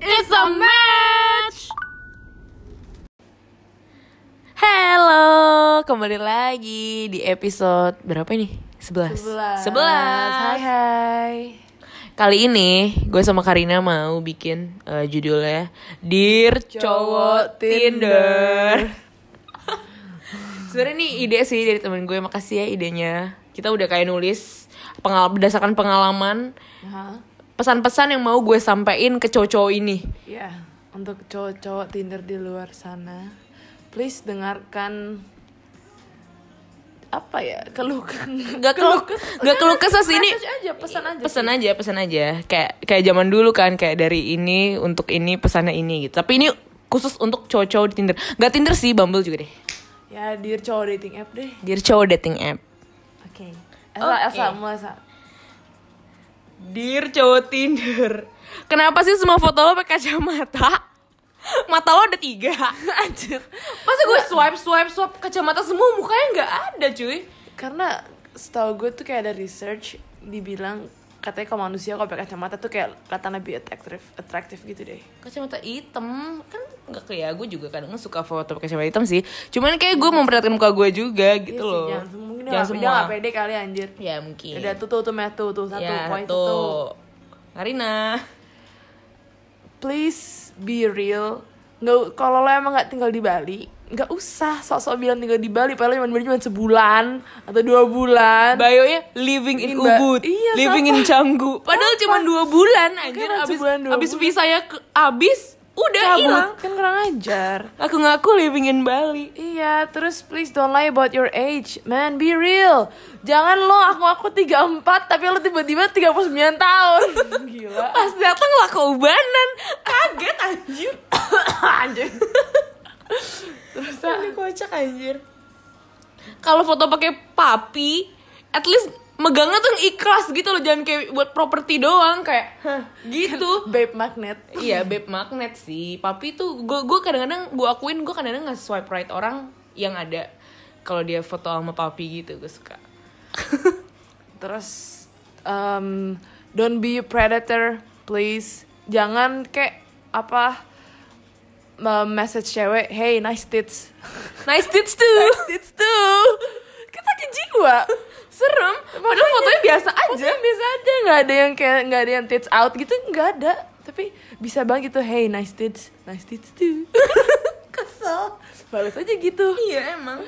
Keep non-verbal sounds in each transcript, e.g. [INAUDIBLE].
It's a match. Halo, kembali lagi di episode berapa ini? 11. Sebelas. 11. Hai hai. Kali ini gue sama Karina mau bikin eh, judulnya Dear Cowok Tinder. [LAUGHS] Sebenarnya ini ide sih dari temen gue, makasih ya idenya. Kita udah kayak nulis pengal berdasarkan pengalaman Hah? Pesan-pesan yang mau gue sampein ke cowok-cowok ini. Ya, untuk cowok-cowok Tinder di luar sana, please dengarkan apa ya keluh Gak keluh, gak keluh kesah sih ini. Aja pesan aja Pesan aja, pesan aja. Kayak kayak zaman dulu kan, kayak dari ini untuk ini pesannya ini gitu. Tapi ini khusus untuk cowok-cowok di Tinder. Gak Tinder sih, Bumble juga deh. ya dear cowok dating app deh Dear cowok dating app. oke Oke. Elsa mulai Elsa Dear cowok Tinder. Kenapa sih semua foto lo pakai kacamata? Mata lo ada tiga. anjir Masa gue swipe swipe swipe kacamata semua mukanya nggak ada cuy. karena setahu gue tuh kayak ada research dibilang katanya kalau manusia kalau pakai kacamata tuh kayak kelihatan lebih atraktif atraktif gitu deh Kacamata hitam kan nggak kayak gue juga kadang suka foto pakai kacamata hitam sih. Cuman kayak gue memperhatikan muka gue juga gitu Iya sih, loh. jangan semua mungkin Jangan semua. nggak pede kali anjir Ya mungkin. udah tuh tuh tuh tuh tuh satu ya, poin tuh. Karina. please be real nggak kalau lo emang nggak tinggal di Bali nggak usah sok-sok bilang tinggal di Bali padahal cuma cuma sebulan atau dua bulan Bayonya living in Ubud, iya, living in Canggu. Padahal cuma dua bulan anjir Makanya abis sebulan, dua abis bulan. visanya ke, abis udah hilang. kan kurang ajar Aku ngaku living in Bali. Iya, terus please don't lie about your age. Man, be real. Jangan lo aku aku 34 tapi lo tiba-tiba 39 tahun. [LAUGHS] Gila. Pas datang lah keubanan, kaget anjir. [COUGHS] Anjir. [LAUGHS] Terus ini kocak anjir. Kalau foto pakai papi, at least megangnya tuh ikhlas gitu loh, jangan kayak buat properti doang kayak hah, gitu. [LAUGHS] Babe magnet. iya, babe magnet sih. Papi tuh gue gue kadang-kadang gue akuin gue kadang-kadang nggak swipe right orang yang ada kalau dia foto sama papi gitu gue suka. [LAUGHS] Terus um, don't be a predator, please. Jangan kayak apa message cewek, hey nice tits. [LAUGHS] Nice tits tuh. [LAUGHS] tits tuh. Kita ke jiwa. Serem. Padahal fotonya biasa aja. Fotonya biasa aja nggak ada yang kayak nggak ada yang tits out gitu nggak ada tapi bisa banget gitu hey nice tits nice tits too [LAUGHS] kesel balas aja gitu Iya emang.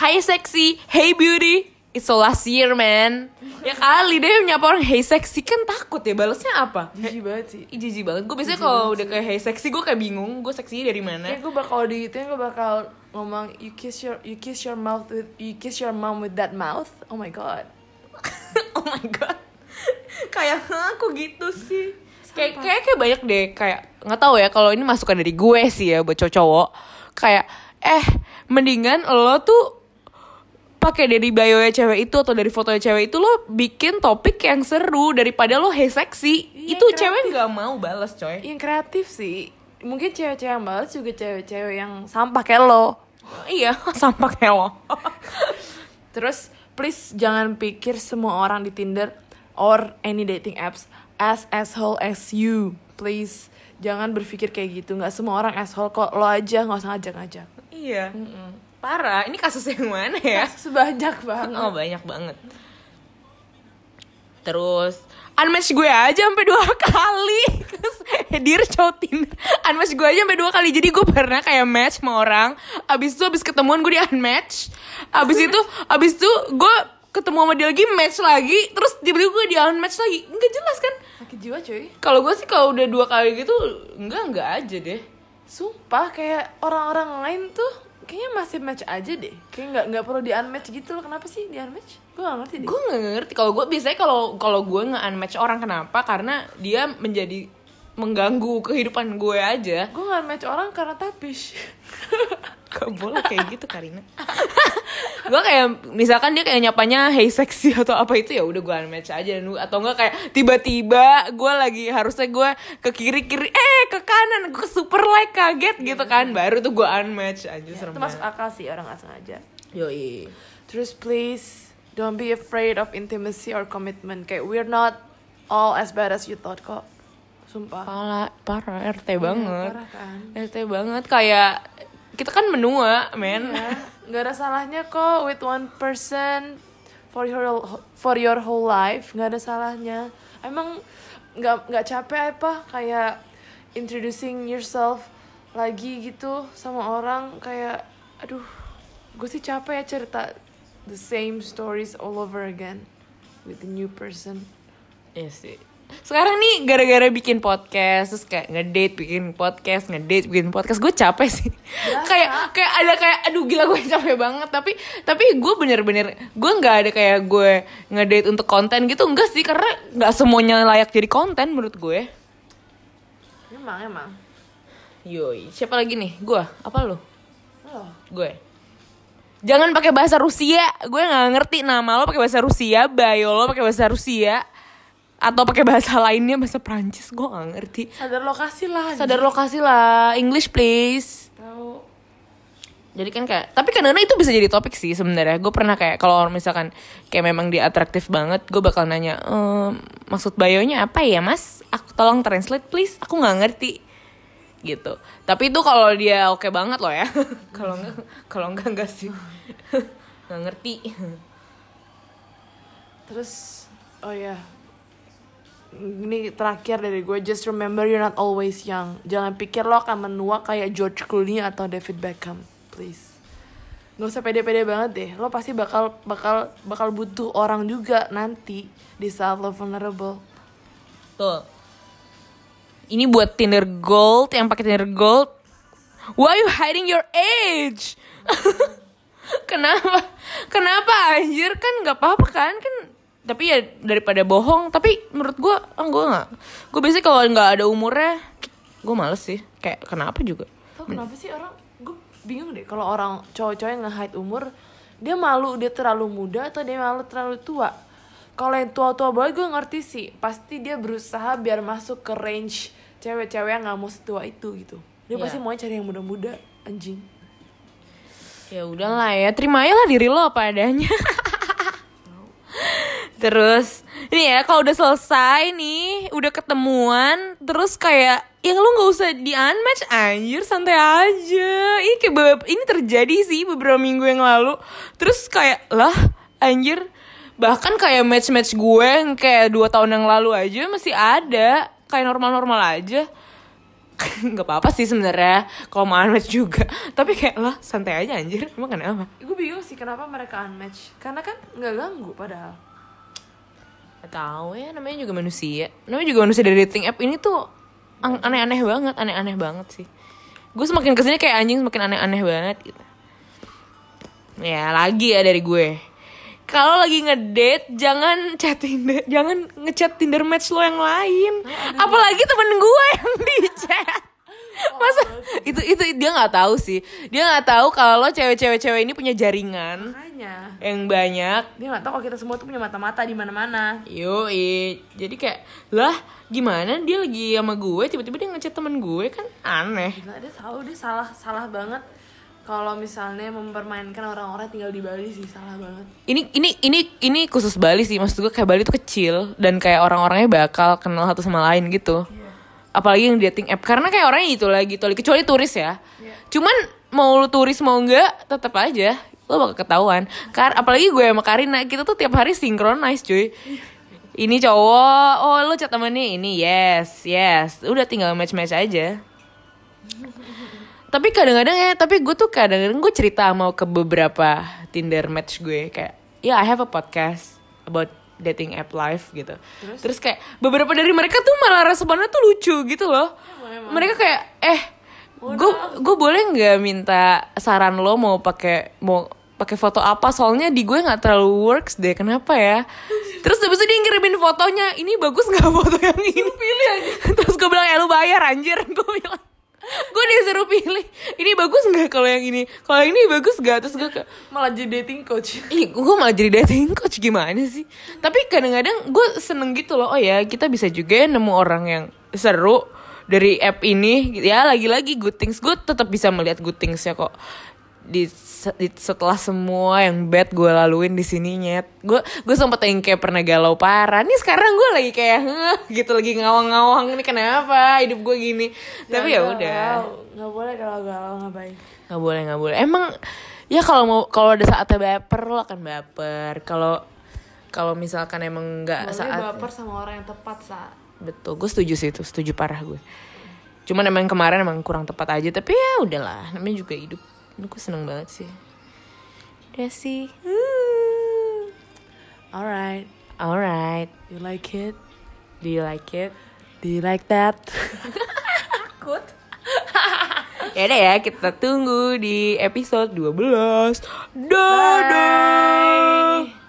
Hi sexy, hey beauty. It's so last year man. Ya kali deh nyapa orang hey sexy kan takut ya balasnya apa? jijik banget sih Ih, jijik banget. Gue biasanya kalau udah kayak hey sexy gue kayak bingung. Gue seksi dari mana? kayak gue bakal di itu gue bakal ngomong you kiss your you kiss your mouth with you kiss your mom with that mouth oh my god [LAUGHS] oh my god. kayak aku gitu sih. Kayak kayak kayak banyak deh kayak nggak tahu ya kalau ini masukan dari gue sih ya buat cowok-cowok. Kayak eh mendingan lo tuh pakai dari bio cewek itu atau dari fotonya cewek itu lo bikin topik yang seru daripada lo hey seksi. Iya, itu kreatif. cewek nggak mau balas coy. yang kreatif sih mungkin cewek-cewek yang balas juga cewek-cewek yang sampah kayak lo [LAUGHS] iya, sampah kayak lo. [LAUGHS] Terus please jangan pikir semua orang di Tinder or any dating apps as asshole as you. Please jangan berpikir kayak gitu. Nggak semua orang asshole kok. Lo aja nggak usah ngajak-ngajak. iya. Parah, ini kasus yang mana ya? Sebanyak banget. Oh banyak banget. Terus unmatch gue aja sampai dua [LAUGHS] kali. Terus Dir cowok Unmatch gue aja sampai dua kali. Jadi gue pernah kayak match sama orang. Abis itu abis ketemuan gue di unmatch. Abis itu abis itu gue ketemu sama dia lagi match lagi. Terus tiba-tiba gue di unmatch lagi. Nggak jelas kan? Sakit jiwa cuy. Kalau gue sih kalau udah dua kali gitu enggak enggak aja deh. Sumpah kayak orang-orang lain tuh kayaknya masih match aja deh. Kayak nggak nggak perlu di unmatch gitu loh. Kenapa sih di unmatch? Gue nggak ngerti deh. gue nggak ngerti kalau gue biasanya kalau kalau gue nge unmatch orang kenapa karena dia menjadi mengganggu kehidupan gue aja Gue nggak match orang karena tapish. [LAUGHS] gak boleh kayak gitu Karina [LAUGHS] gue kayak misalkan dia kayak nyapanya hey sexy atau apa itu ya udah gue unmatch aja atau enggak kayak tiba-tiba gue lagi harusnya gue ke kiri kiri eh ke kanan gue super like kaget gitu kan baru tuh gue unmatch aja serem Itu masuk akal sih orang nggak sengaja. yoi Terus please don't be afraid of intimacy or commitment. Kayak we're not all as bad as you thought kok. Sumpah. Parah, parah RT banget. parah kan. RT banget. Kayak kita kan menua, men. ya nggak ada salahnya kok with one person for your for your whole life. Nggak ada salahnya. Emang nggak nggak capek apa? Kayak introducing yourself lagi gitu sama orang. Kayak aduh gue sih capek ya cerita the same stories all over again with a new person. Iya sih. Sekarang nih gara-gara bikin podcast terus kayak ngedate bikin podcast, ngedate bikin podcast, gue capek sih. kayak kayak ada kayak aduh gila gue [LAUGHS] capek banget tapi tapi gue bener-bener gue nggak ada kayak gue ngedate untuk konten gitu enggak sih karena nggak semuanya layak jadi konten menurut gue. emang emang Yoi, siapa lagi nih? Gue, apa lu? oh Gue. Jangan pakai bahasa Rusia. Gue nggak ngerti nama lo pakai bahasa Rusia, bio lo pakai bahasa Rusia atau pakai bahasa lainnya bahasa Prancis. Gue nggak ngerti. sadar lokasi lah Sadar lokasi lah, English please. tahu Jadi kan kayak, tapi kadang-kadang itu bisa jadi topik sih sebenarnya. Gue pernah kayak kalau misalkan kayak memang dia atraktif banget, gue bakal nanya, ehm, maksud bio-nya apa ya mas? Aku tolong translate please. Aku nggak ngerti gitu. Tapi itu kalau dia oke banget loh ya. [LAUGHS] Kalau enggak, kalau enggak enggak sih. [LAUGHS] nggak ngerti. Terus oh ya. Ini terakhir dari gue just remember you're not always young. Jangan pikir lo akan menua kayak George Clooney atau David Beckham, please. Gak usah pede-pede banget deh. Lo pasti bakal bakal bakal butuh orang juga nanti di saat lo vulnerable. Tuh. Ini buat Tinder Gold yang pakai Tinder Gold. Why you hiding your age? [LAUGHS] Kenapa? Kenapa anjir kan nggak apa-apa kan kan tapi ya daripada bohong tapi menurut gue ah gue nggak gue biasanya kalau nggak ada umurnya gue males sih kayak kenapa juga Tau kenapa sih orang gue bingung deh kalau orang cowok-cowok yang nge-hide umur dia malu dia terlalu muda atau dia malu terlalu tua. Kalau yang tua-tua banget gue ngerti sih pasti dia berusaha biar masuk ke range cewek-cewek yang nggak mau setua itu gitu. Dia Iya. pasti mau cari yang muda-muda anjing. ya udahlah ya terima lah diri lo apa adanya [LAUGHS] terus ini ya kalau udah selesai nih udah ketemuan terus kayak ya lu nggak usah di unmatch anjir santai aja. Ini kayak ini terjadi sih beberapa minggu yang lalu. Terus kayak lah anjir bahkan kayak match-match gue yang kayak dua tahun yang lalu aja masih ada kayak normal-normal aja. [LAUGHS] Nggak apa-apa sih sebenarnya kalau mau unmatch juga. Tapi kayak lah santai aja anjir emang kenapa? Gue bingung sih kenapa mereka unmatch. Karena kan nggak ganggu padahal. Gak tahu ya namanya juga manusia. Namanya juga manusia dari dating app. Ini tuh aneh-aneh banget aneh-aneh banget sih. Gue semakin ke sini kayak anjing semakin aneh-aneh banget gitu. Ya lagi ya dari gue. Kalau lagi ngedate jangan chat Tinder jangan ngechat Tinder match lo yang lain. Apalagi temen gue yang di chat masa itu itu dia nggak tahu sih dia nggak tahu kalau cewek-cewek cewek ini punya jaringan Makanya yang banyak dia nggak tahu kalau kita semua tuh punya mata-mata di mana-mana. Yoi, jadi kayak lah gimana dia lagi sama gue tiba-tiba dia ngechat temen gue kan aneh. Gila dia tahu dia salah salah banget. Kalau misalnya mempermainkan orang-orang tinggal di Bali sih salah banget. Ini ini ini ini khusus Bali sih maksud gue kayak Bali tuh kecil dan kayak orang-orangnya bakal kenal satu sama lain gitu. Apalagi yang dating app karena kayak orangnya itu lagi gitu kecuali turis ya. Cuman mau lu turis mau enggak tetap aja lo bakal ketahuan. Kar apalagi gue sama Karina kita tuh tiap hari synchronize cuy. Ini cowok, oh lu chat temennya ini, yes, yes. Udah tinggal match-match aja. tapi kadang-kadang ya tapi gue tuh kadang-kadang gue cerita mau ke beberapa Tinder match gue kayak ya I have a podcast about dating app life gitu. Terus, kayak beberapa dari mereka tuh malah responnya tuh lucu gitu loh. Mereka kayak eh gue gue boleh nggak minta saran lo mau pakai mau pakai foto apa? Soalnya di gue nggak terlalu works deh kenapa ya? Terus habis itu dia ngirimin fotonya ini bagus nggak foto yang ini? Pilih aja terus gue bilang ya lu bayar anjir. [LAUGHS] Gue bilang gue disuruh pilih ini bagus nggak kalau yang ini kalau yang ini bagus nggak terus gue kayak Malah jadi dating coach. [LAUGHS] Ih, gue malah jadi dating coach gimana sih? Tapi kadang-kadang gue seneng gitu loh. Oh ya, kita bisa juga ya nemu orang yang seru dari app ini. Ya lagi-lagi good things. Gue tetap bisa melihat good things ya kok. Di, di- setelah semua yang bad gue laluin di sini nyet. Gue gue sempet yang kayak pernah galau parah. Nih sekarang gue lagi kayak gitu lagi ngawang-ngawang nih kenapa hidup gue gini? Tapi ya udah. nggak boleh kalau galau ngapain nggak boleh nggak boleh. Emang ya kalau mau kalau ada saatnya baper lo akan baper. Kalau kalau misalkan emang nggak saat baper sama orang yang tepat saat betul gue setuju sih itu setuju parah gue. Cuman emang kemarin emang kurang tepat aja tapi ya udahlah namanya juga hidup Gue seneng banget sih. Udah sih. Alright. Alright. You like it? Do you like it? Do you like that? [LAUGHS] Takut. [LAUGHS] Ya udah ya kita tunggu di episode 12 dadah! Bye.